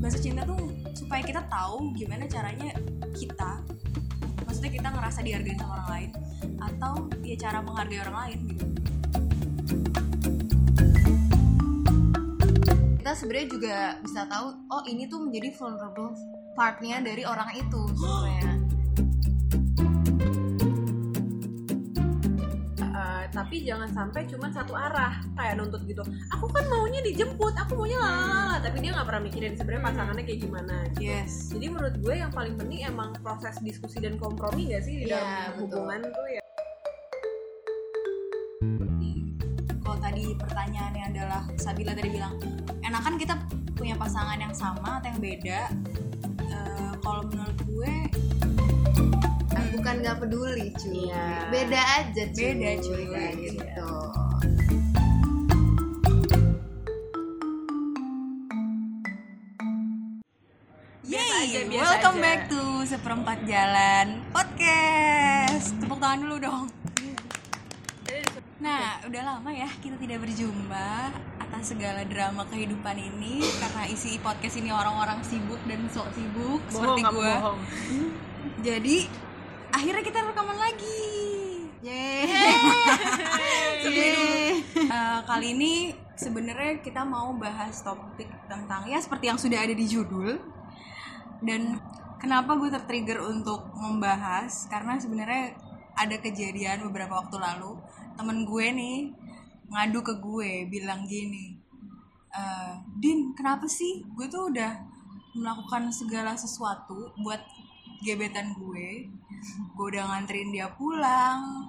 bahasa cinta tuh supaya kita tahu gimana caranya kita maksudnya kita ngerasa dihargai sama orang lain atau ya cara menghargai orang lain gitu. Kita sebenarnya juga bisa tahu oh ini tuh menjadi vulnerable partnya dari orang itu sebenarnya tapi jangan sampai cuma satu arah kayak nuntut gitu. Aku kan maunya dijemput aku maunya lalala tapi dia nggak pernah mikirin sebenarnya pasangannya kayak gimana gitu. yes. Jadi menurut gue yang paling penting emang proses diskusi dan kompromi gak sih di Iya, dalam betul. hubungan tuh ya? Kalau tadi pertanyaannya adalah Sabila tadi bilang enakan kita punya pasangan yang sama atau yang beda? Eh, kalau menurut gue bukan nggak peduli cuy Iya. beda aja cuy Beda, cuy. kayak gitu Yeay, biasa welcome aja. back to Seperempat Jalan Podcast Tepuk tangan dulu dong Nah, udah lama ya kita tidak berjumpa atas segala drama kehidupan ini Karena isi podcast ini orang-orang sibuk dan sok sibuk seperti Bohong, gue bohong. Jadi, akhirnya kita rekaman lagi. Yeay. Eh, Kali ini sebenarnya kita mau bahas topik tentang ya seperti yang sudah ada di judul. Dan kenapa gue tertrigger untuk membahas? Karena sebenarnya ada kejadian beberapa waktu lalu. Temen gue nih ngadu ke gue bilang gini "Eh, Din kenapa sih? Gue tuh udah melakukan segala sesuatu buat gebetan gue gue udah nganterin dia pulang.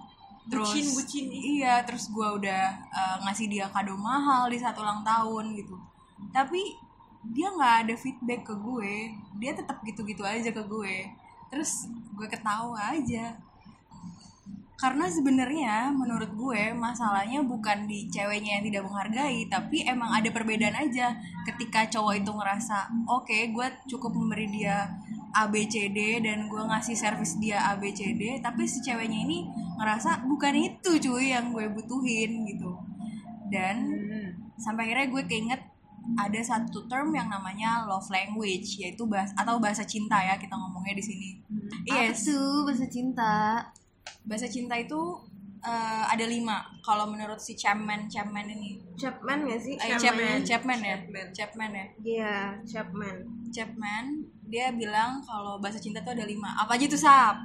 Terus Bucin, bucin. iya terus gue udah eh, ngasih dia kado mahal di saat ulang tahun gitu. Tapi dia nggak ada feedback ke gue. Dia tetap gitu-gitu aja ke gue. Terus gue ketawa aja. Karena sebenarnya menurut gue masalahnya bukan di ceweknya yang tidak menghargai tapi emang ada perbedaan aja. Ketika cowok itu ngerasa oke gue cukup memberi dia ABCD dan gue ngasih servis dia ABCD tapi si ceweknya ini ngerasa bukan itu cuy yang gue butuhin gitu. Dan sampai akhirnya gue keinget ada satu term yang namanya love language yaitu bahas atau bahasa cinta ya kita ngomongnya di sini. Yes Apa tuh bahasa cinta? Bahasa cinta itu eh, ada lima. Kalau menurut si Chapman Chapman ini. Chapman gak sih? Eh, Chapman. Chapman ya? Chapman. Chapman ya? Iya, Chapman. Chapman dia bilang kalau bahasa cinta tuh ada lima apa aja tuh sap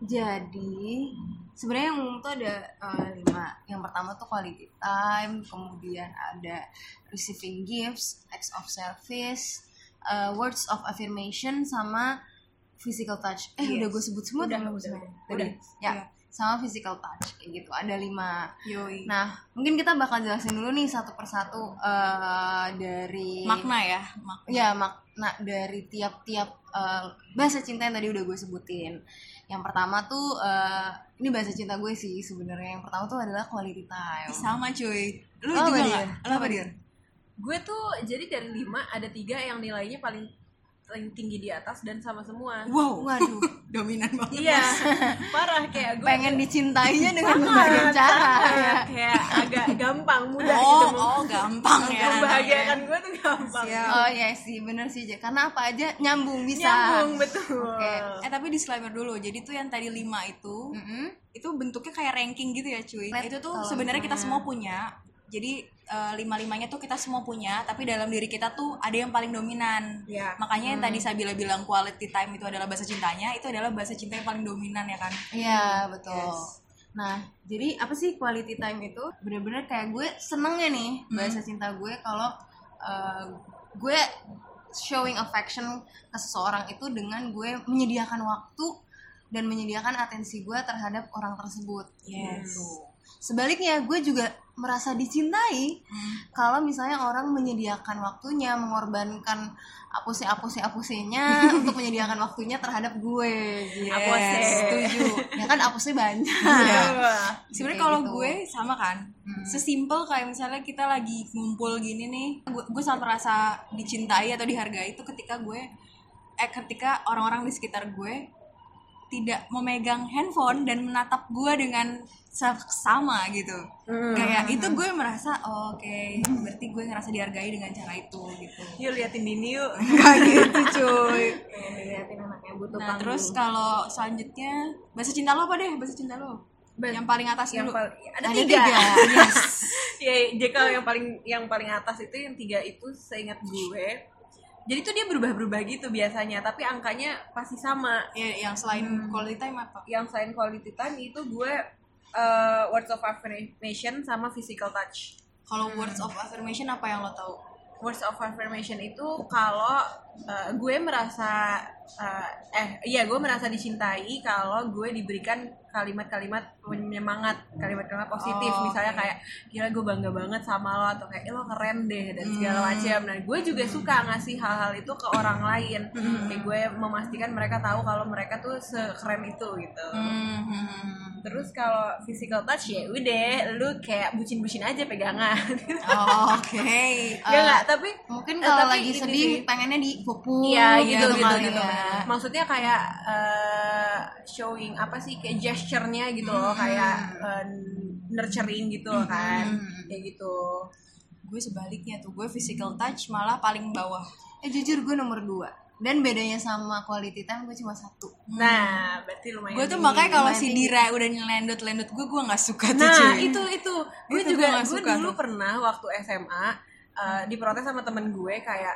Jadi sebenarnya yang umum tuh ada eh, lima. Yang pertama tuh quality time, kemudian ada receiving gifts, acts of service, eh, words of affirmation, sama physical touch. Eh Yes. udah gue sebut semua Udah, udah, sebenarnya? udah. Tadi? Ya, Iya. Sama physical touch kayak gitu. Ada lima. yoi Nah, mungkin kita bakal jelasin dulu nih satu persatu eh, dari makna ya makna ya makna dari tiap-tiap eh, bahasa cinta yang tadi udah gue sebutin. Yang pertama tuh eh, ini bahasa cinta gue sih sebenarnya. Yang pertama tuh adalah quality time. sama cuy lu Oh, juga nggak apa dia Gue tuh jadi dari lima ada tiga yang nilainya paling tinggi di atas dan sama semua. wow. Waduh, dominan banget. Iya, parah kayak gue pengen dicintainya dengan berbagai cara. Ya. kayak agak gampang mudah oh gitu. oh gampang ya. membahagiakan gue tuh gampang. Siap. Oh iya sih, bener sih. Karena apa aja? Nyambung bisa. nyambung betul. Oke. eh tapi disclaimer dulu. Jadi tuh yang tadi lima itu Mm-mm. itu bentuknya kayak ranking gitu ya cuy. Let- itu tuh sebenarnya kita semua punya jadi lima limanya tuh kita semua punya tapi dalam diri kita tuh ada yang paling dominan ya makanya yang tadi Sabila bilang quality time itu adalah bahasa cintanya itu adalah bahasa cinta yang paling dominan ya kan Iya, betul. Yes. Nah, jadi apa sih quality time itu? Bener-bener kayak gue senengnya nih Hmm. bahasa cinta gue kalau uh, gue showing affection ke seseorang itu dengan gue menyediakan waktu dan menyediakan atensi gue terhadap orang tersebut. Yes. Gitu. Sebaliknya, gue juga merasa dicintai Hmm. kalau misalnya orang menyediakan waktunya, mengorbankan apuse-apuse-apusenya untuk menyediakan waktunya terhadap gue. Gitu. Apose. setuju Ya kan apusnya banyak. Wah. sebenarnya kalau gitu. gue sama kan Hmm. sesimpel kayak misalnya kita lagi ngumpul gini nih gue, gue selalu merasa dicintai atau dihargai itu ketika gue eh ketika orang-orang di sekitar gue tidak memegang handphone dan menatap gue dengan sama gitu Hmm. kayak itu gue merasa oh, oke berarti gue ngerasa dihargai dengan cara itu gitu Yuk liatin Dini yuk. Gak gitu cuy liatin anak yang butuh nah panggung. terus kalau selanjutnya bahasa cinta lo apa deh bahasa cinta lo yang paling atas yang dulu paling ada, Ada tiga. tiga. yes ya jadi kalau yang paling yang paling atas itu yang tiga itu seingat gue jadi tuh dia berubah-berubah gitu biasanya tapi angkanya pasti sama. Ya, yang selain Hmm. quality time apa? Yang selain quality time itu gue uh, words of affirmation sama physical touch. Kalau words of affirmation apa yang lo tahu? Words of affirmation itu kalau uh, gue merasa uh, eh iya gue merasa dicintai kalau gue diberikan kalimat-kalimat penyemangat kalimat-kalimat positif Oh, misalnya oke. kayak gila gue bangga banget sama lo atau kayak "Eh, lo keren deh dan segala Hmm. macam nah gue juga suka ngasih hal-hal itu ke orang lain Hmm. kayak gue memastikan mereka tahu kalau mereka tuh sekeren itu gitu Hmm, hmm, hmm. terus kalau physical touch ya udah lu kayak bucin-bucin aja pegangan Oh, oke ya nggak tapi mungkin Eh, kalau tapi lagi sedih pengennya dipupuk Iya gitu gitu kali gitu. ya. Maksudnya kayak eh, showing apa sih kayak gesture-nya gitu loh, kayak eh, nurturing gitu loh kan. Kayak gitu. gue sebaliknya tuh gue physical touch malah paling bawah eh jujur gue nomor dua dan bedanya sama quality time gue cuma satu Nah, berarti lumayan. gue tuh makanya kalau si. Dira udah nyelendut lendut gue gue nggak suka tuh Nah, cuy. itu itu gue juga gue dulu tuh. pernah waktu SMA eh, diprotes sama temen gue kayak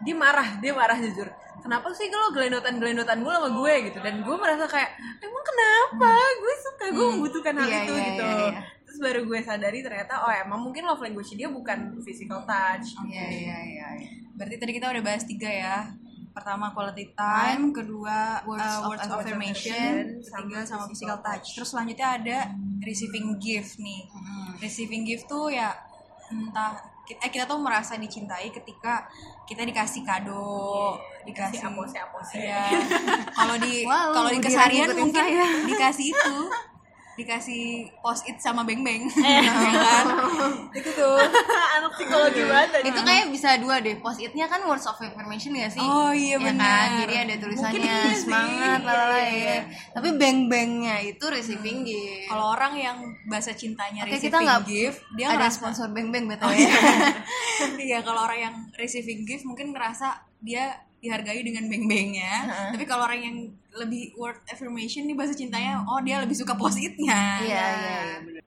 dia marah, dia marah jujur. Kenapa sih kalau gelendotan-gelendotan gue sama gue gitu dan gue merasa kayak emang kenapa? Gue suka, gue membutuhkan hal Iya, itu iya, gitu. iya, iya. Terus baru gue sadari ternyata oh emang mungkin love language dia bukan physical touch. iya iya iya iya. berarti tadi kita udah bahas tiga ya pertama quality time kedua Words uh, of words of affirmation, affirmation sama ketiga sama physical touch terus selanjutnya ada receiving gift nih receiving gift tuh ya entah kita, eh, kita tuh merasa dicintai ketika kita dikasih kado dikasih apose-apose. Iya. kalau di Wow, kalau di keseharian mungkin saya. dikasih itu dikasih post it sama beng beng ya kan itu tuh psikologi banget. itu kayak bisa dua deh post itnya kan words of affirmation gak sih? Oh iya ya benar. Kan jadi ada tulisannya iya semangat Iya, lalala iya, ya iya. tapi beng bengnya itu receiving gift. Kalau orang yang bahasa cintanya Oke, receiving kita nggak gift dia ada ngerasa sponsor beng beng betul Oh, ya? iya. Kalau orang yang receiving gift mungkin ngerasa dia dihargai dengan beng-bengnya. Tapi kalau orang yang lebih word affirmation nih bahasa cintanya oh dia lebih suka post itnya iya iya iya. bener.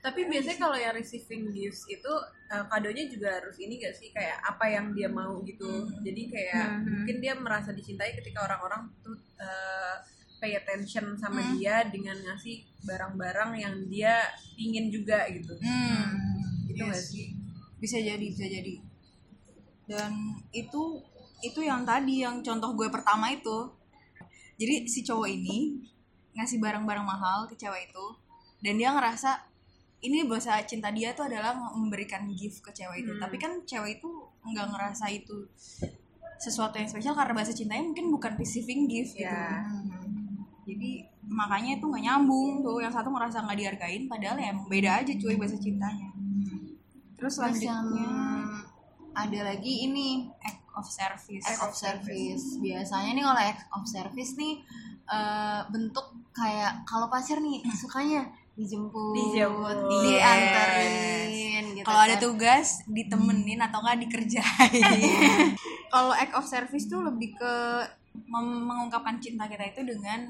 Tapi biasanya kalau yang receiving gifts itu eh, kadonya juga harus ini gak sih? Kayak apa yang dia mau gitu. Jadi kayak mungkin dia merasa dicintai ketika orang-orang tuh eh, pay attention sama dia dengan ngasih barang-barang yang dia ingin juga gitu. hmm, Gitu iya gak sih. bisa jadi bisa jadi. Dan itu itu yang tadi yang contoh gue pertama itu. Jadi si cowok ini ngasih barang-barang mahal ke cewek itu dan dia ngerasa ini bahasa cinta dia tuh adalah memberikan gift ke cewek itu. Hmm. tapi kan cewek itu nggak ngerasa itu sesuatu yang spesial karena bahasa cintanya mungkin bukan receiving gift gitu. Ya. jadi makanya itu nggak nyambung tuh. Yang satu merasa nggak dihargain padahal ya beda aja cuy bahasa cintanya. Terus selanjutnya ada lagi ini act of service. act of service. biasanya nih kalau act of service nih eh, bentuk kayak kalau pacar nih sukanya dijemput, Dijemput. dianterin gitu kalau ada kan. tugas ditemenin atau nggak dikerjain kalau act of service tuh lebih ke mem- mengungkapkan cinta kita itu dengan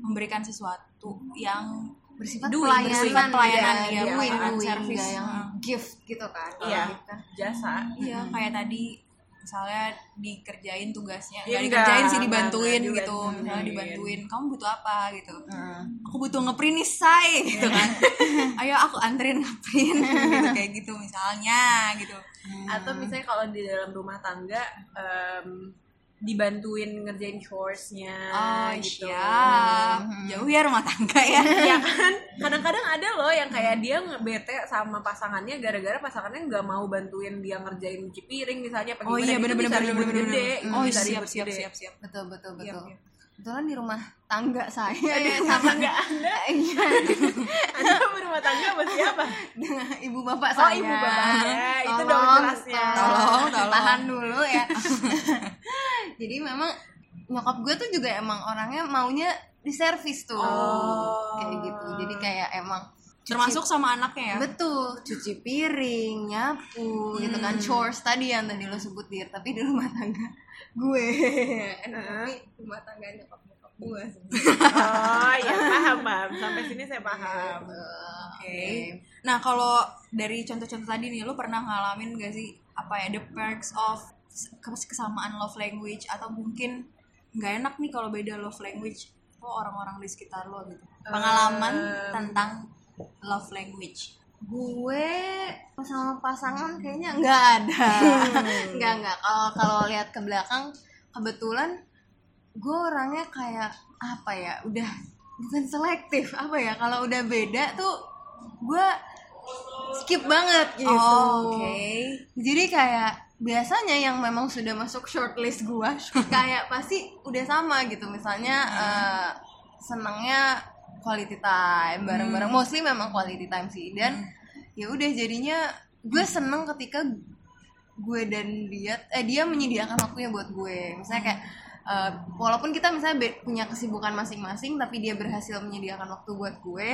memberikan sesuatu yang bersifat Doing, pelayanan, bersifat pelayanan, ya, iya, doing, doing, service. yang Hmm. gift gitu kan Iya. Kan. Jasa. iya kayak tadi misalnya dikerjain tugasnya. Ya, nggak enggak, dikerjain sih enggak, dibantuin enggak, gitu dibantuin. misalnya dibantuin kamu butuh apa? gitu. Heeh. aku butuh ngeprint nih say gitu kan. Ayo aku anterin ngeprint gitu kayak gitu misalnya gitu. Atau misalnya kalau di dalam rumah tangga em, dibantuin ngerjain chores-nya oh gitu. siap jauh ya rumah tangga ya. Ya kan? Kadang-kadang ada loh yang kayak dia bete sama pasangannya gara-gara pasangannya nggak mau bantuin dia ngerjain cuci piring misalnya oh iya Itu ribut bener-bener gede itu oh siap siap siap siap. Betul betul Iya, betul. iya. kebetulan di rumah tangga saya Aduh, ya, sama sama. nggak anda? Iya, anda berumah tangga sama siapa? Dengan ibu bapak oh saya. ibu bapaknya itu Tolong, dong jelasnya tolong, Tolong, tahan dulu ya jadi memang nyokap gue tuh juga emang orangnya maunya di servis tuh. Oh. kayak gitu. Jadi kayak emang termasuk sama anaknya ya? Betul. Cuci piring nyapu gitu kan. Chores tadi yang tadi lo sebut dir. Tapi di rumah tangga gue. Enak tapi rumah tangga nyokap nyokap gue oh ya paham paham. Sampai sini saya paham. Oke. Nah kalau dari contoh-contoh tadi nih lo pernah ngalamin gak sih apa ya the perks of kesamaan love language atau mungkin nggak enak nih kalau beda love language oh orang-orang di sekitar lo gitu. Pengalaman tentang love language. Gue sama pasangan kayaknya nggak ada. Nggak nggak. Kalau kalau lihat ke belakang kebetulan gue orangnya kayak apa ya udah bukan selektif apa ya kalau udah beda tuh gue skip banget gitu. Oh, oke. Jadi kayak biasanya yang memang sudah masuk shortlist gue kayak pasti udah sama gitu. Misalnya eh, senangnya quality time bareng-bareng. Mostly memang quality time sih. Dan ya udah jadinya gue seneng ketika gue dan dia eh dia menyediakan waktunya buat gue. Misalnya kayak eh, walaupun kita misalnya be- punya kesibukan masing-masing tapi dia berhasil menyediakan waktu buat gue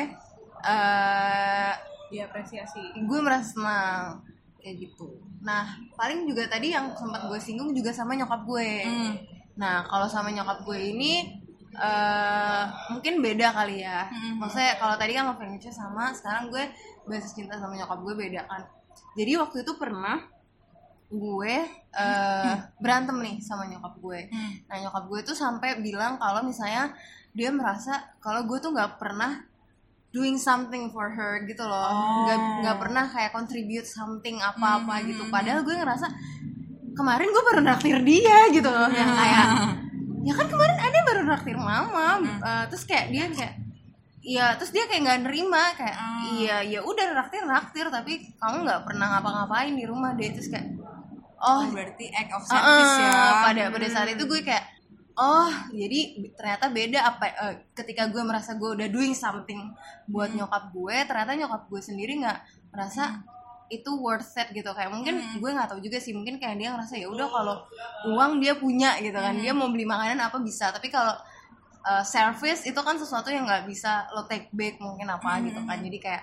eh diapresiasi. gue merasa senang kayak gitu nah paling juga tadi yang sempat gue singgung juga sama nyokap gue Hmm. nah kalau sama nyokap gue ini eh mungkin beda kali ya Mm-mm. maksudnya kalau tadi kan love language sama sekarang gue bahasa cinta sama nyokap gue beda kan jadi waktu itu pernah gue eh berantem nih sama nyokap gue Hmm. Nah nyokap gue tuh sampai bilang kalau misalnya dia merasa kalau gue tuh nggak pernah doing something for her gitu loh, nggak nggak pernah kayak contribute something apa-apa gitu. Padahal gue ngerasa kemarin gue baru naktir dia gitu loh, yang kayak ya kan kemarin ada baru naktir mama, Eh, terus kayak dia kayak Iya, terus dia kayak nggak nerima. Kayak iya ya udah naktir naktir tapi kamu nggak pernah ngapa-ngapain di rumah deh. Terus kayak oh Oh, berarti act of service Uh-uh, ya. pada pada saat itu gue kayak oh jadi ternyata beda apa eh, ketika gue merasa gue udah doing something buat nyokap gue ternyata nyokap gue sendiri nggak merasa itu worth it gitu. Kayak mungkin gue nggak tahu juga sih mungkin kayak dia ngerasa ya udah kalau uang dia punya gitu kan. Dia mau beli makanan apa bisa tapi kalau uh, service itu kan sesuatu yang nggak bisa lo take back mungkin apa gitu kan. Jadi kayak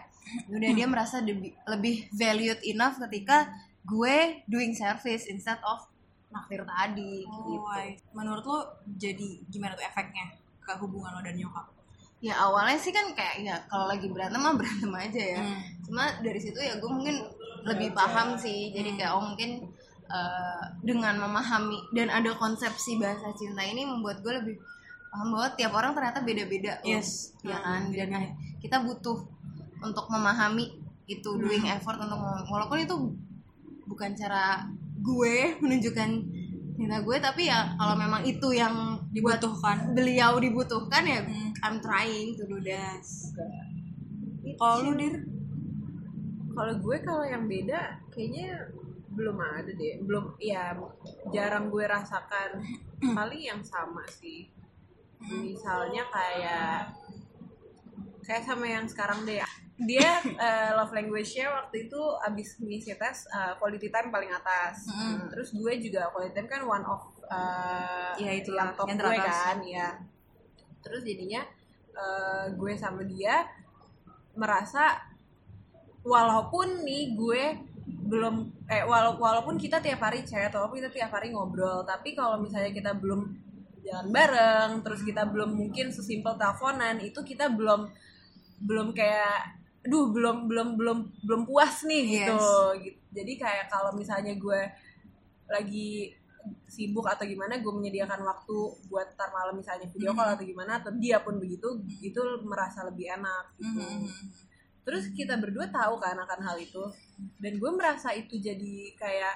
udah dia merasa lebih, lebih valued enough ketika gue doing service instead of naktir tadi Oh, gitu. I- menurut lo jadi gimana tuh efeknya ke hubungan lo dan nyokap? Ya awalnya sih kan kayak ya kalau lagi berantem mah berantem aja ya. Hmm. cuma dari situ ya gue mungkin lebih paham sih. Jadi kayak oh mungkin uh, dengan memahami dan ada konsepsi bahasa cinta ini membuat gue lebih paham bahwa tiap orang ternyata beda-beda loh. Yes. ya kan? Hmm, dan kita butuh untuk memahami itu doing effort untuk walaupun itu bukan cara gue menunjukkan cinta gue tapi ya kalau memang itu yang dibutuhkan beliau dibutuhkan ya Hmm. I'm trying to do that. Kalau lu dir? Kalau gue kalau yang beda kayaknya belum ada deh. Belum ya jarang gue rasakan. Paling yang sama sih. Misalnya kayak kayak sama yang sekarang deh dia eh, love language-nya waktu itu abis ngisi tes eh, quality time paling atas. Mm. terus gue juga quality time kan one of eh, Ya, itu yang top yang gue kan ya terus jadinya eh, gue sama dia merasa walaupun nih gue belum eh wala- walaupun kita tiap hari chat walaupun kita tiap hari ngobrol tapi kalau misalnya kita belum jalan bareng terus kita belum mungkin sesimpel teleponan itu kita belum belum kayak duh belum belum belum belum puas nih gitu. Gitu. jadi kayak kalau misalnya gue lagi sibuk atau gimana gue menyediakan waktu buat ntar malam misalnya video call atau gimana atau dia pun begitu itu merasa lebih enak gitu Mhm. terus kita berdua tahu kan akan hal itu dan gue merasa itu jadi kayak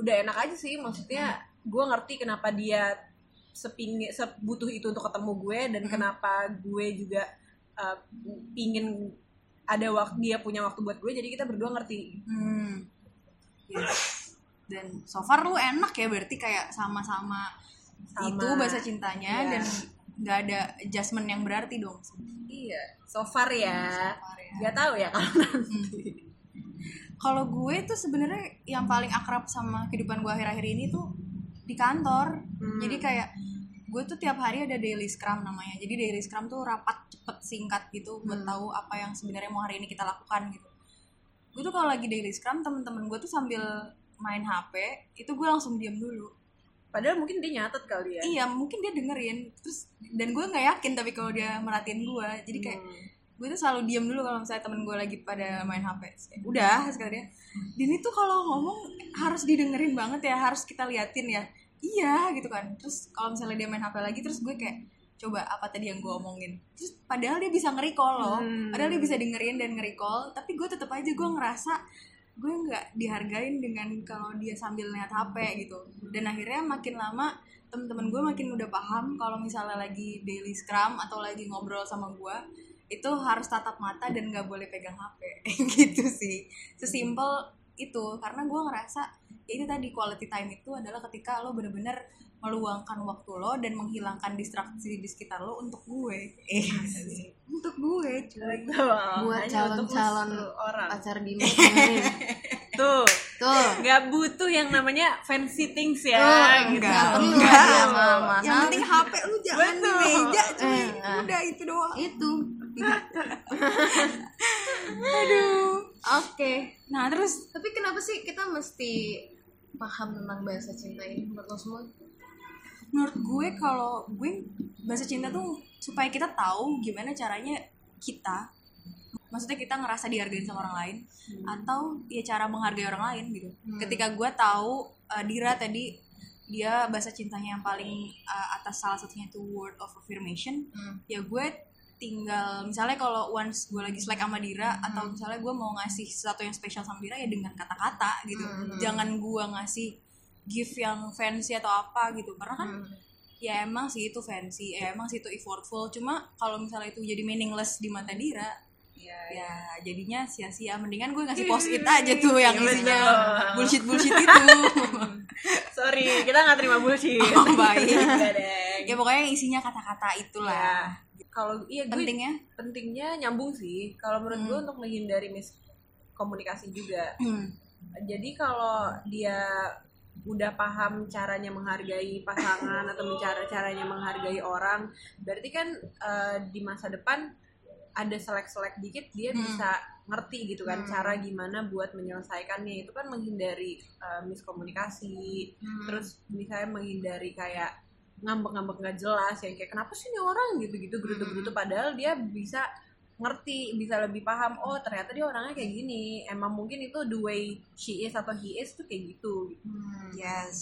udah enak aja sih maksudnya gue ngerti kenapa dia sepingin sebutuh itu untuk ketemu gue dan kenapa gue juga uh, pingin ada waktu dia punya waktu buat gue jadi kita berdua ngerti Hmm. Yes. Dan so far lu enak ya berarti kayak sama-sama Sama. itu bahasa cintanya Iya. dan nggak ada adjustment yang berarti dong. iya so far ya So far ya. nggak tahu ya kalau nanti Kalau gue tuh sebenarnya yang paling akrab sama kehidupan gue akhir-akhir ini tuh di kantor Hmm. jadi kayak gue tuh tiap hari ada daily scrum namanya. Jadi daily scrum tuh rapat cepet singkat gitu buat Hmm. tahu apa yang sebenarnya mau hari ini kita lakukan gitu. Gue tuh kalau lagi daily scrum temen-temen gue tuh sambil main hp itu gue langsung diam dulu. Padahal mungkin dia nyatet kali ya. Iya mungkin dia dengerin. Terus dan gue nggak yakin tapi kalau dia merhatiin gue jadi kayak Hmm. gue tuh selalu diam dulu kalau misalnya temen gue lagi pada main HP kayak, udah sekali dia. Dini tuh kalau ngomong harus didengerin banget ya harus kita liatin ya iya gitu kan. Terus kalau misalnya dia main HP lagi terus gue kayak coba apa tadi yang gue omongin? Terus padahal dia bisa nge-recall loh. Hmm. padahal dia bisa dengerin dan nge-recall tapi gue tetap aja gue ngerasa gue nggak dihargain dengan kalau dia sambil lihat HP gitu. Dan akhirnya makin lama temen-temen gue makin udah paham kalau misalnya lagi daily scrum atau lagi ngobrol sama gue itu harus tatap mata dan nggak boleh pegang HP gitu sih. Sesimpel itu karena gue ngerasa ya itu tadi quality time itu adalah ketika lo bener-bener meluangkan waktu lo dan menghilangkan distraksi di sekitar lo untuk gue. Eh untuk gue cuy. Buat Hanya untuk calon-calon orang. pacar dengerin. tuh. Tuh. Nggak butuh yang namanya fancy things ya Oh, gitu. nggak perlu enggak. mahal-mahal. yang penting HP lu jangan di meja cuy. Eh, ah. udah itu doang. Itu. Aduh. Oke. Nah terus? Tapi kenapa sih kita mesti paham tentang bahasa cinta ini menurut lo semua menurut gue kalau gue bahasa cinta tuh supaya kita tahu gimana caranya kita maksudnya kita ngerasa dihargain sama orang lain atau ya cara menghargai orang lain gitu Hmm. ketika gue tahu uh, Dira tadi dia bahasa cintanya yang paling uh, atas salah satunya itu word of affirmation Hmm. ya gue tinggal misalnya kalau once gue lagi selek sama Dira atau Hmm. misalnya gue mau ngasih sesuatu yang spesial sama Dira ya dengan kata-kata gitu. Hmm. jangan gue ngasih gift yang fancy atau apa gitu. Karena kan Hmm. ya emang sih itu fancy ya emang sih itu effortful. Cuma kalau misalnya itu jadi meaningless di mata Dira Iya, ya jadinya sia-sia. Mendingan gue ngasih post it aja tuh yang Iya, isinya bullshit bullshit itu sorry kita nggak terima bullshit. Oh, baik. Ya pokoknya yang isinya kata-kata itulah. Ya, kalau iya gue pentingnya pentingnya nyambung sih kalau menurut Hmm. gue untuk menghindari miskomunikasi juga hmm. jadi kalau dia udah paham caranya menghargai pasangan atau bicara caranya menghargai orang berarti kan eh, di masa depan ada selek-selek dikit dia Hmm. bisa ngerti gitu kan Hmm. cara gimana buat menyelesaikannya itu kan menghindari eh, miskomunikasi Hmm. terus misalnya menghindari kayak ngambek-ngambek nggak jelas yang kayak kenapa sih ini orang gitu-gitu gerutu-gerutu padahal dia bisa ngerti bisa lebih paham oh ternyata dia orangnya kayak gini emang mungkin itu the way she is atau he is tuh kayak gitu Hmm. yes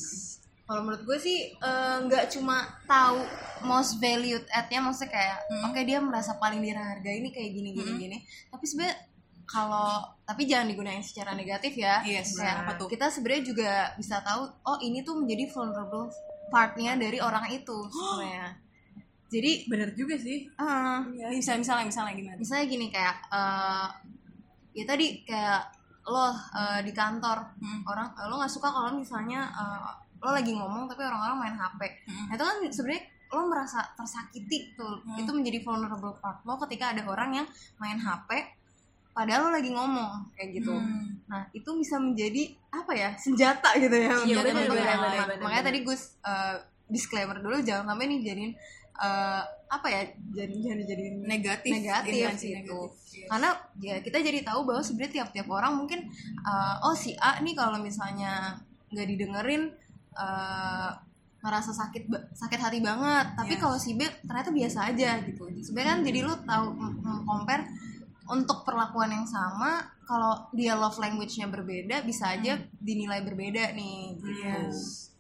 Kalau menurut gue sih eh, nggak cuma tahu most valued at-nya maksudnya kayak Hmm. oke dia merasa paling dihargai ini kayak gini gini Hmm. gini. Tapi sebenarnya kalau tapi jangan digunakan secara negatif ya. Yes, Kayak apa tuh? Kita sebenarnya juga bisa tahu oh ini tuh menjadi vulnerable partnya dari orang itu sebenarnya. Jadi bener juga sih eh, misalnya misalnya misalnya gimana misalnya gini kayak eh ya tadi kayak lo eh, di kantor Hmm. orang lo nggak suka kalau misalnya eh, lo lagi ngomong tapi orang-orang main HP Hmm. nah, itu kan sebenarnya lo merasa tersakiti tuh Hmm. itu menjadi vulnerable part lo ketika ada orang yang main HP padahal lo lagi ngomong kayak gitu Hmm. nah itu bisa menjadi apa ya senjata gitu ya Iya, benar, lain. benar, makanya tadi gue eh, disclaimer dulu jangan sampai nih jadiin eh, apa ya jangan jangan dijadiin negatif Negatif intensi gitu. negatif. Yes. karena ya kita jadi tahu bahwa sebenarnya tiap-tiap orang mungkin uh, oh si A nih kalau misalnya nggak didengerin uh, ngerasa sakit sakit hati banget tapi Yes. kalau si B ternyata biasa aja gitu sebenarnya kan jadi lu tahu compare untuk perlakuan yang sama kalau dia love language-nya berbeda bisa aja dinilai berbeda nih gitu. Yes.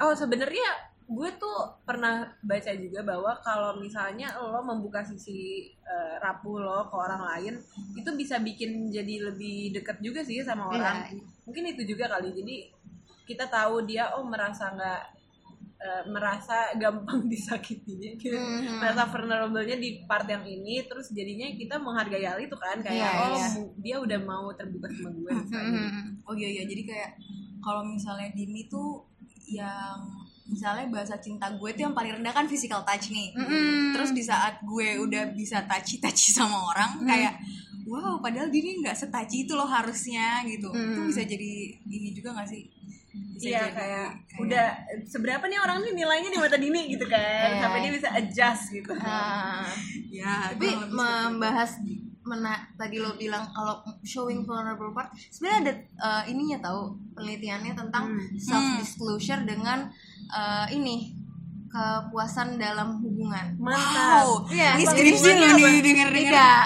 oh sebenarnya gue tuh pernah baca juga bahwa kalau misalnya lo membuka sisi eh, rapuh lo ke orang lain itu bisa bikin jadi lebih deket juga sih sama orang Iya, mungkin itu juga kali jadi kita tahu dia oh merasa nggak eh, merasa gampang disakitinya gitu Mhm. merasa vulnerable-nya di part yang ini terus jadinya kita menghargai hal itu kan kayak Iya, oh mu- dia udah mau terbuka sama gue misalnya. Mhm. Oh iya iya jadi kayak kalau misalnya Dini tuh yang misalnya bahasa cinta gue tuh yang paling rendah kan physical touch nih. Mm-mm. Terus di saat gue udah bisa touchy touchy sama orang kayak wow padahal Dini nggak setaci itu loh harusnya gitu. Itu Mm. bisa jadi ini juga gak sih Bisa Iya jadi kayak udah seberapa nih orang nih nilainya di mata Dini gitu kan Iya. sampai dia bisa adjust gitu. Ah, ya tapi membahas mena tadi lo bilang kalau showing vulnerable part sebenarnya ada eh, ininya tahu penelitiannya tentang Hmm. self disclosure dengan eh, ini kepuasan dalam hubungan Mantap. Wow, Iya, ini skripsi apa? nih denger denger. tidak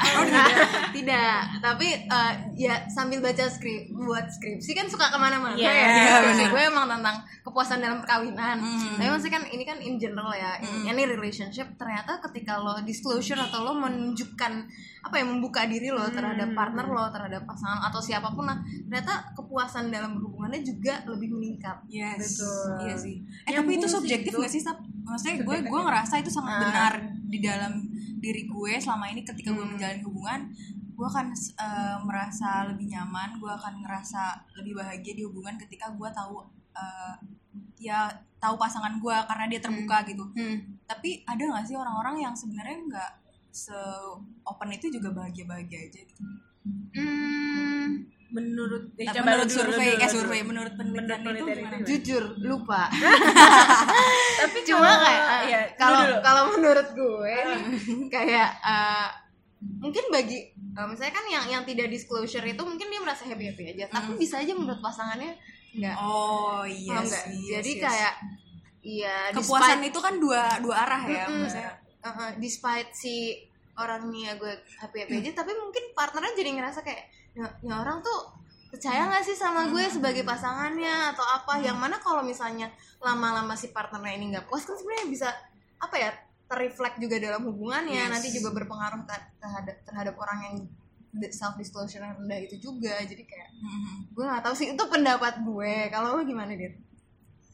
tidak tapi eh, ya sambil baca skrip buat skripsi kan suka ke mana-mana Iya, ya iya, benar. gue emang tentang kepuasan dalam perkawinan Hmm. tapi maksudnya kan ini kan in general ya in any relationship ternyata ketika lo disclosure atau lo menunjukkan apa ya membuka diri lo terhadap partner lo terhadap pasangan atau siapa pun lah ternyata kepuasan dalam hubungannya juga lebih meningkat Yes. Betul. Iya sih. Eh tapi itu subjektif gak sih? Sap? Maksudnya gue gue ngerasa itu sangat Ah. benar di dalam diri gue selama ini ketika gue Hmm. menjalani hubungan gue akan eh, merasa lebih nyaman, gue akan ngerasa lebih bahagia di hubungan ketika gue tahu eh, ya tahu pasangan gue karena dia terbuka gitu. hmm. Tapi ada gak sih orang-orang yang sebenarnya nggak se open itu juga bahagia-bahagia aja gitu. Hmm, Menurut eh, coba menurut survei, eh survei menurut penelitian itu penelitian gimana? itu jujur lupa Tapi cuma kalau- kayak eh, iya, kalau dulu. kalau menurut gue nih, kayak eh, mungkin bagi eh, misalnya kan yang yang tidak disclosure itu mungkin dia merasa happy happy aja tapi bisa aja menurut pasangannya enggak Oh iya paham nggak? sih. jadi yes, yes. kayak iya kepuasan despite- itu kan dua dua arah ya Mm-mm. maksudnya uh, uh, despite si orang nih ya gue happy happy aja tapi mungkin partnernya jadi ngerasa kayak ya, ya orang tuh percaya nggak sih sama gue sebagai pasangannya atau apa? Yang mana kalau misalnya lama-lama si partnernya ini nggak puas kan sebenarnya bisa apa ya terreflect juga dalam hubungannya. Yes. nanti juga berpengaruh ter- terhadap terhadap orang yang self disclosure yang rendah itu juga. Jadi kayak Mhm. gue nggak tahu sih itu pendapat gue. Kalau lo gimana dit?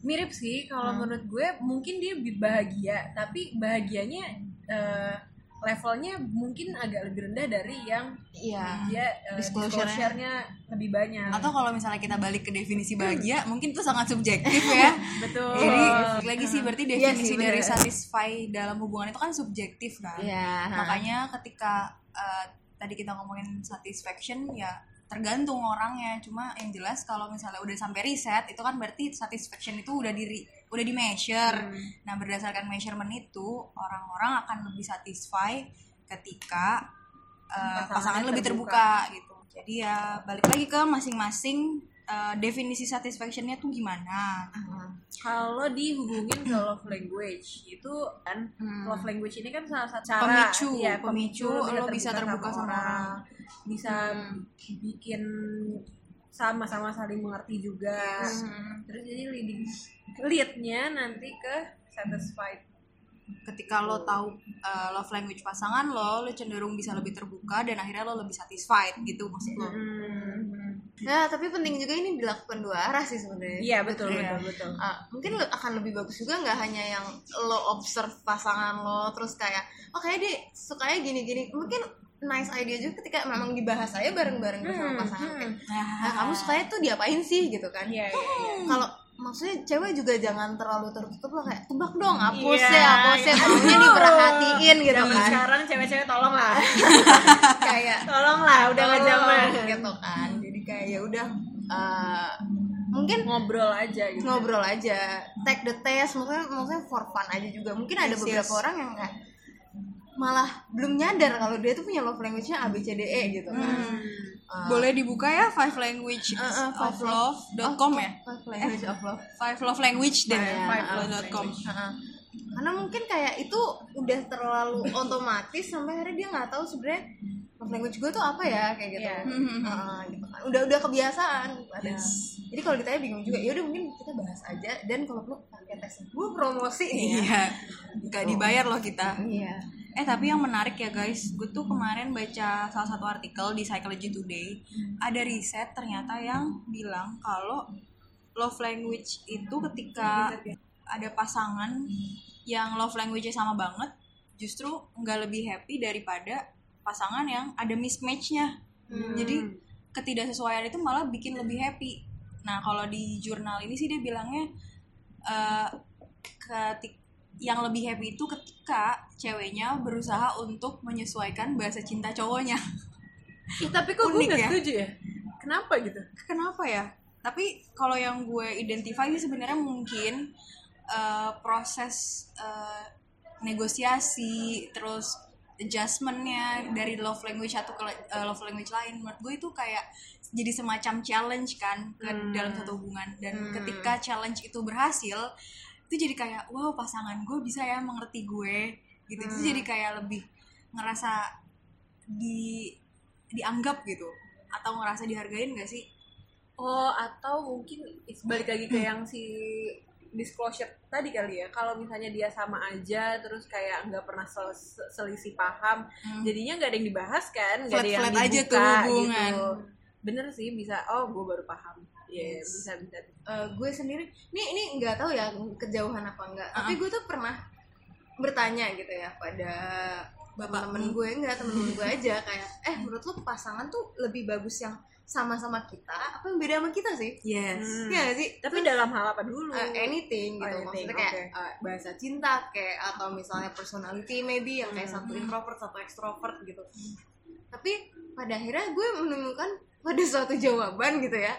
Mirip sih kalau Hmm. menurut gue mungkin dia lebih bahagia tapi bahagianya eh, levelnya mungkin agak lebih rendah dari yang iya. dia eh, Disclosure-nya. lebih banyak. Atau kalau misalnya kita balik ke definisi bahagia mungkin itu sangat subjektif ya. Betul. Jadi lagi sih berarti Iya definisi sih, dari satisfy dalam hubungan itu kan subjektif kan. Iya. Makanya ketika eh, tadi kita ngomongin satisfaction ya tergantung orangnya. Cuma yang jelas kalau misalnya udah sampai riset itu kan berarti satisfaction itu udah di udah di measure nah berdasarkan measurement itu orang-orang akan lebih satisfy ketika Pasangannya pasangan lebih terbuka. gitu jadi ya balik lagi ke masing-masing eh, definisi satisfactionnya tuh gimana kalau dihubungin ke love language itu kan Hmm. love language ini kan salah satu cara Pemicu, ya, pemicu, lu lo bisa terbuka sama orang. bisa Hmm. bikin sama-sama saling mengerti juga Hmm. terus jadi leading leadnya nanti ke satisfied ketika lo tahu uh, love language pasangan lo lo cenderung bisa lebih terbuka dan akhirnya lo lebih satisfied gitu maksud lo Nah, tapi penting juga ini dilakukan dua arah sih sebenarnya. iya betul Iya. betul betul Ah, mungkin le- akan lebih bagus juga nggak hanya yang lo observe pasangan lo terus kayak oh kayak dia sukanya gini-gini mungkin nice idea juga ketika memang dibahas aja bareng-bareng bersama Hmm, pasangan hmm. kayak, nah, nah. kamu sukanya tuh diapain sih? Gitu kan. Iya iya iya. kalau maksudnya cewek juga jangan terlalu tertutup lah kayak tebak dong Iya, ya hapus ya iya. maunya diperhatiin gitu zaman kan. sekarang cewek-cewek tolong lah kayak tolong lah udah nggak zaman gitu kan. Jadi kayak ya udah eh, mungkin ngobrol aja gitu. ngobrol aja take the test. Maksudnya maksudnya for fun aja juga. Mungkin ada Yes, beberapa yes. orang yang kayak malah belum nyadar kalau dia tuh punya love language-nya A B C D E gitu kan. Hmm. Eh, boleh dibuka ya five language Eh, eh, of five love.com ya? five language of love. Five love language deh Iya, five uh, love.com Heeh. karena mungkin kayak itu udah terlalu otomatis sampai akhirnya dia nggak tahu sebenarnya love language gue tuh apa ya kayak gitu. Iya. Heeh, gitu kan. udah udah kebiasaan. Ada. Yes. jadi kalau ditanya bingung juga ya udah mungkin kita bahas aja. Dan kalau perlu pakai tes gue promosi nih ya. Iya. Nggak dibayar loh kita. Iya eh tapi yang menarik ya guys. Gue tuh kemarin baca salah satu artikel di Psychology Today. Ada riset ternyata yang bilang kalau love language itu ketika ada pasangan yang love language-nya sama banget justru nggak lebih happy daripada pasangan yang ada mismatch-nya. Hmm. jadi ketidaksesuaian itu malah bikin lebih happy. Nah kalau di jurnal ini sih dia bilangnya eh ketik yang lebih happy itu ketika ceweknya berusaha untuk menyesuaikan bahasa cinta cowoknya Ih, tapi kok gue Unik nggak ya? setuju ya kenapa gitu kenapa ya tapi kalau yang gue identify sebenarnya mungkin uh, proses uh, negosiasi terus adjustmentnya dari love language satu ke uh, love language lain menurut gue itu kayak jadi semacam challenge kan ke Hmm. dalam satu hubungan dan Hmm. ketika challenge itu berhasil itu jadi kayak wow pasangan gue bisa ya mengerti gue gitu itu Hmm. jadi kayak lebih ngerasa di dianggap gitu atau ngerasa dihargain gak sih Oh, atau mungkin balik lagi ke yang si disclosure tadi kali ya. Kalau misalnya dia sama aja terus kayak nggak pernah sel- se- selisih paham, Hmm. jadinya nggak ada yang dibahas kan, nggak ada yang Flat-flat aja dibuka tuh hubungan. gitu. Bener sih bisa. Oh, gue baru paham. Yes. bisa bisa. Eh, gue sendiri ini ini nggak tahu ya kejauhan apa enggak tapi gue tuh pernah bertanya gitu ya pada Bapakmu. temen gue enggak temen gue aja kayak eh menurut lo pasangan tuh lebih bagus yang sama-sama kita apa yang beda sama kita sih yes Hmm. Iya nggak sih Tapi dalam hal apa dulu? Uh, anything gitu anything, maksudnya kayak oke. uh, bahasa cinta kayak atau misalnya personality maybe yang kayak Hmm. satu introvert satu extrovert gitu tapi pada akhirnya gue menemukan pada suatu jawaban gitu ya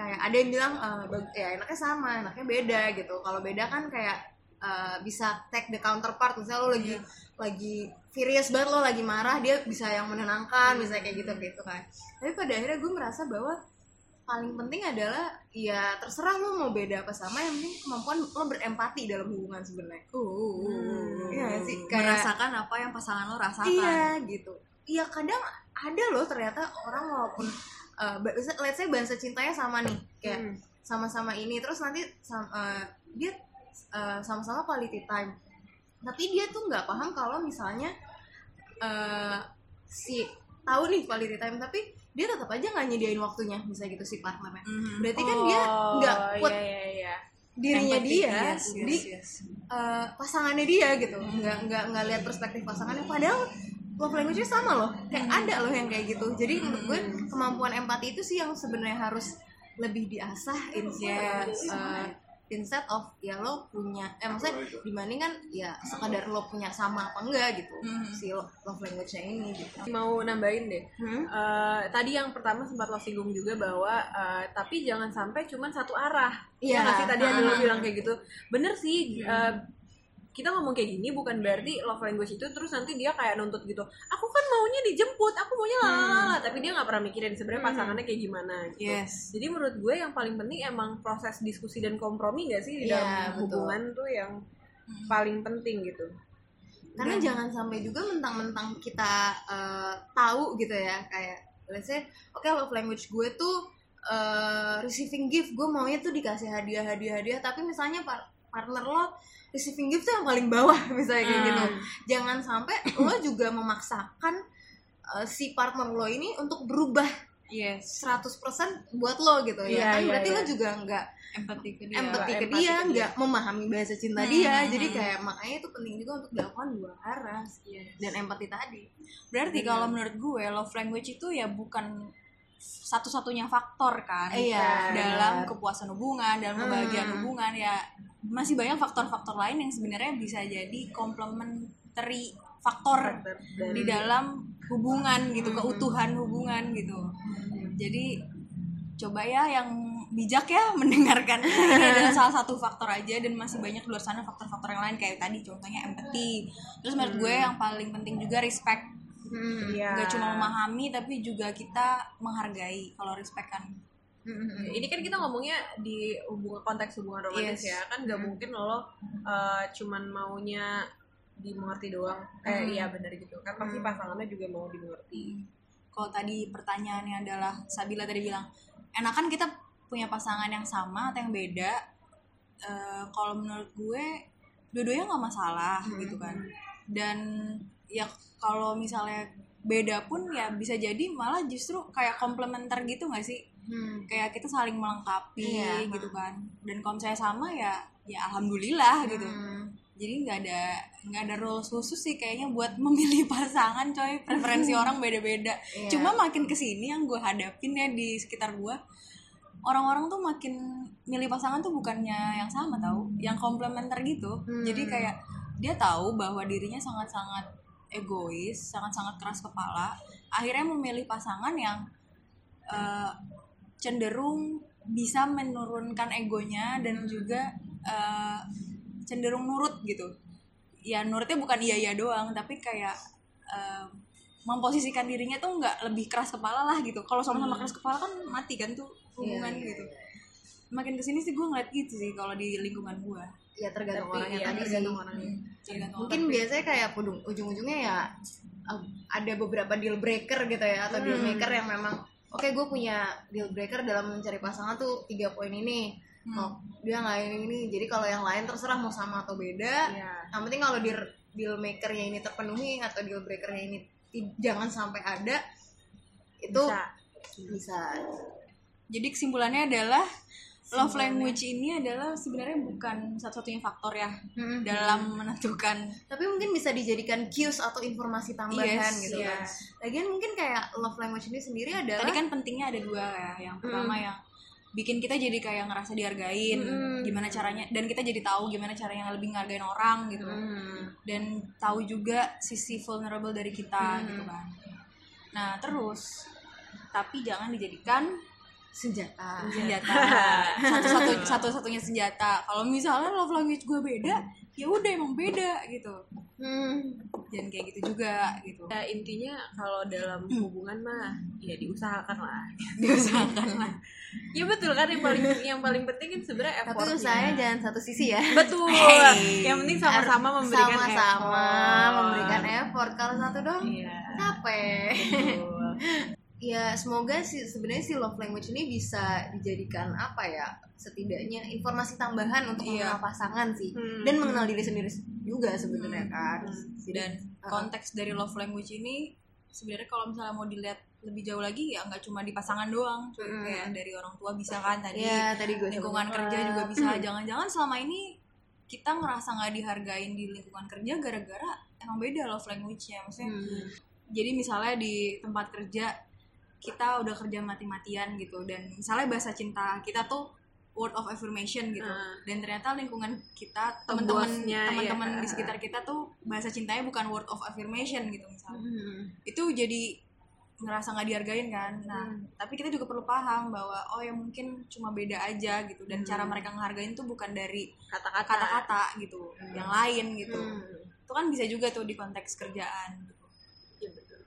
kayak ada yang bilang uh, ya enaknya sama enaknya beda gitu. Kalau beda kan kayak uh, bisa take the counterpart. Misalnya lo lagi Iya. lagi furious banget lo lagi marah dia bisa yang menenangkan bisa kayak gitu gitu kan. Tapi pada akhirnya gue merasa bahwa paling penting adalah ya terserah lo mau beda apa sama yang penting kemampuan lo berempati dalam hubungan sebenarnya. Hmm. Iya nggak sih? kayak merasakan apa yang pasangan lo rasakan. Iya gitu. Iya kadang ada loh ternyata orang walaupun uh, let's say bahasa cintanya sama nih kayak Hmm. sama-sama ini terus nanti sam- uh, dia uh, sama-sama quality time tapi dia tuh nggak paham kalau misalnya uh, si tahu nih quality time tapi dia tetap aja nggak nyediain waktunya misalnya gitu si partnernya Mhm. berarti kan dia nggak Oh, put iya, iya, iya. dirinya Empathy, dia yes, di yes, yes. uh, pasangannya dia gitu nggak nggak nggak lihat perspektif pasangannya padahal love language-nya sama loh kayak ada loh yang kayak gitu jadi menurut gue kemampuan empati itu sih yang sebenarnya harus lebih diasah instead Yes. uh, instead of ya lo punya eh maksudnya dibandingkan ya sekadar lo punya sama apa enggak gitu Mhm. si lo- love language-nya ini gitu Mau nambahin deh. Hmm? Eh, tadi yang pertama sempat lo singgung juga bahwa eh, tapi jangan sampai cuman satu arah. Iya. Iya nggak sih tadi ada lo Ah. bilang kayak gitu. Bener sih. eh, kita ngomong kayak gini bukan berarti love language itu terus nanti dia kayak nuntut gitu. Aku kan maunya dijemput, aku maunya lalala, tapi dia nggak pernah mikirin sebenarnya Hmm. pasangannya kayak gimana. Gitu. yes Jadi menurut gue yang paling penting emang proses diskusi dan kompromi gak sih di Iya, dalam betul. hubungan tuh yang Hmm. paling penting gitu. karena Dan- jangan sampai juga mentang-mentang kita uh, tahu gitu ya kayak let's say oke love language gue tuh uh, receiving gift gue maunya tuh dikasih hadiah hadiah hadiah tapi misalnya par- partner lo receiving gift tuh yang paling bawah misalnya kayak Hmm. gitu jangan sampai lo juga memaksakan uh, si partner lo ini untuk berubah yes 100% buat lo gitu ya Iya, kan iya, berarti iya. lo juga nggak empati ke dia empati ke dia nggak memahami bahasa cinta Hmm, dia hmm, jadi hmm. kayak makanya itu penting juga untuk dilakukan dua arah dan empati tadi berarti kalau menurut gue love language itu ya bukan satu-satunya faktor kan Iya, dalam benar. kepuasan hubungan dalam kebahagiaan Hmm. hubungan ya masih banyak faktor-faktor lain yang sebenarnya bisa jadi complementary faktor di dalam hubungan gitu Hmm. keutuhan hubungan gitu jadi coba ya yang bijak ya mendengarkan ini adalah salah satu faktor aja dan masih banyak di luar sana faktor-faktor yang lain kayak tadi contohnya empathy terus menurut gue yang paling penting juga respect Hmm. Iya. nggak cuma memahami tapi juga kita menghargai kalau respect kan Hmm. ini kan kita ngomongnya di hubungan konteks hubungan romantis Yes. ya kan nggak mungkin lo uh, cuman maunya dimengerti doang kayak Hmm. iya benar gitu kan pasti Hmm. pasangannya juga mau dimengerti kalau tadi pertanyaannya adalah Sabila tadi bilang enakan kita punya pasangan yang sama atau yang beda Eh, kalau menurut gue dua-duanya nggak masalah Hmm. gitu kan dan ya kalau misalnya beda pun ya bisa jadi malah justru kayak komplementer gitu nggak sih Hmm. kayak kita saling melengkapi Iya. gitu kan dan kalau misalnya sama ya ya alhamdulillah gitu Hmm. jadi nggak ada nggak ada rules khusus sih kayaknya buat memilih pasangan coy preferensi orang beda-beda Iya. cuma makin ke sini yang gue hadapin ya di sekitar gue orang-orang tuh makin milih pasangan tuh bukannya yang sama tahu yang komplementer gitu Hmm. jadi kayak dia tahu bahwa dirinya sangat-sangat egois sangat-sangat keras kepala akhirnya memilih pasangan yang eh, cenderung bisa menurunkan egonya dan juga uh, cenderung nurut gitu. Ya nurutnya bukan iya iya doang tapi kayak uh, memposisikan dirinya tuh nggak lebih keras kepala lah gitu. Kalau sama-sama keras kepala kan mati kan tuh hubungan Iya, iya, gitu. makin ke sini sih gue ngeliat gitu sih kalau di lingkungan gue ya tergantung Tapi orangnya iya, tadi sih. tergantung orangnya. tergantung mungkin biasanya kayak ujung ujung-ujungnya ya uh, ada beberapa deal breaker gitu ya atau deal Hmm. maker yang memang oke gue punya deal breaker dalam mencari pasangan tuh tiga poin ini Hmm. oh dia nggak ini ini jadi kalau yang lain terserah mau sama atau beda Iya. yang penting kalau deal deal makernya ini terpenuhi atau deal breakernya ini jangan sampai ada itu Bisa. bisa, jadi kesimpulannya adalah love language ini adalah sebenarnya bukan satu-satunya faktor ya Mm-mm. dalam menentukan tapi mungkin bisa dijadikan cues atau informasi tambahan Yes, gitu iya. kan lagian mungkin kayak love language ini sendiri adalah tadi kan pentingnya ada dua ya yang pertama yang bikin kita jadi kayak ngerasa dihargain Mm. gimana caranya dan kita jadi tahu gimana caranya lebih ngargain orang gitu Hmm. dan tahu juga sisi vulnerable dari kita gitu kan nah terus tapi jangan dijadikan senjata senjata satu satu satu satunya senjata kalau misalnya love language gue beda ya udah emang beda gitu Hmm. jangan kayak gitu juga gitu Ya, intinya kalau dalam hubungan mah ya diusahakan lah. diusahakan lah Ya betul kan yang paling yang paling penting kan sebenarnya tapi effortnya. usahanya jangan satu sisi ya Betul. Hey. Yang penting sama-sama memberikan sama-sama effort. memberikan effort kalau satu dong Iya. capek Betul. Ya semoga sih sebenarnya si love language ini bisa dijadikan apa ya setidaknya informasi tambahan untuk Iya. mengenal pasangan sih Hmm. dan mengenal diri sendiri juga sebenarnya kan Jadi, dan konteks dari love language ini sebenarnya kalau misalnya mau dilihat lebih jauh lagi ya nggak cuma di pasangan doang cuy. Mm. kayak dari orang tua bisa kan tadi ya tadi gue lingkungan sebut. kerja juga bisa jangan-jangan selama ini kita ngerasa nggak dihargain di lingkungan kerja gara-gara emang beda love language-nya maksudnya Hmm. jadi misalnya di tempat kerja kita udah kerja mati-matian gitu dan misalnya bahasa cinta kita tuh word of affirmation gitu Ah. dan ternyata lingkungan kita teman-teman Bosnya, teman-teman ya. di sekitar kita tuh bahasa cintanya bukan word of affirmation gitu misalnya Hmm. itu jadi ngerasa nggak dihargain kan nah Hmm. tapi kita juga perlu paham bahwa oh ya mungkin cuma beda aja gitu dan Hmm. cara mereka ngehargain tuh bukan dari Kata-kata. kata-kata gitu yang lain gitu Hmm. itu kan bisa juga tuh di konteks kerjaan gitu Iya, betul.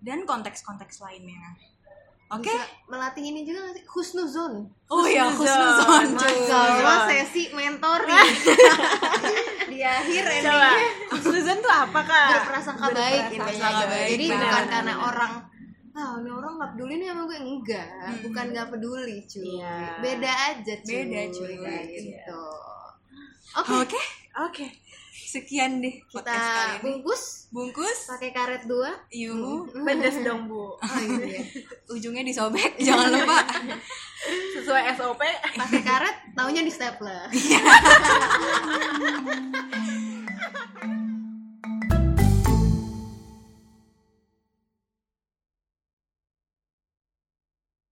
dan konteks-konteks lainnya oke Bisa melatih ini juga sih husnuzon oh ya Husnuzon. kalau sesi mentoring di akhir Coba. Susan tuh apa kak? berprasangka baik intinya baik, jadi benar. bukan karena orang ah ini orang nggak peduli nih sama gue enggak Hmm. bukan nggak peduli cuy Iya. beda aja cuy Beda, cuy. Iya. gitu oke oke Oke. Sekian deh podcast kita kali ini. bungkus. Bungkus. Pakai karet dua. Yuk Pedes dong bu. oh iya. Ujungnya disobek jangan lupa. Sesuai SOP. pakai karet taunya di stapler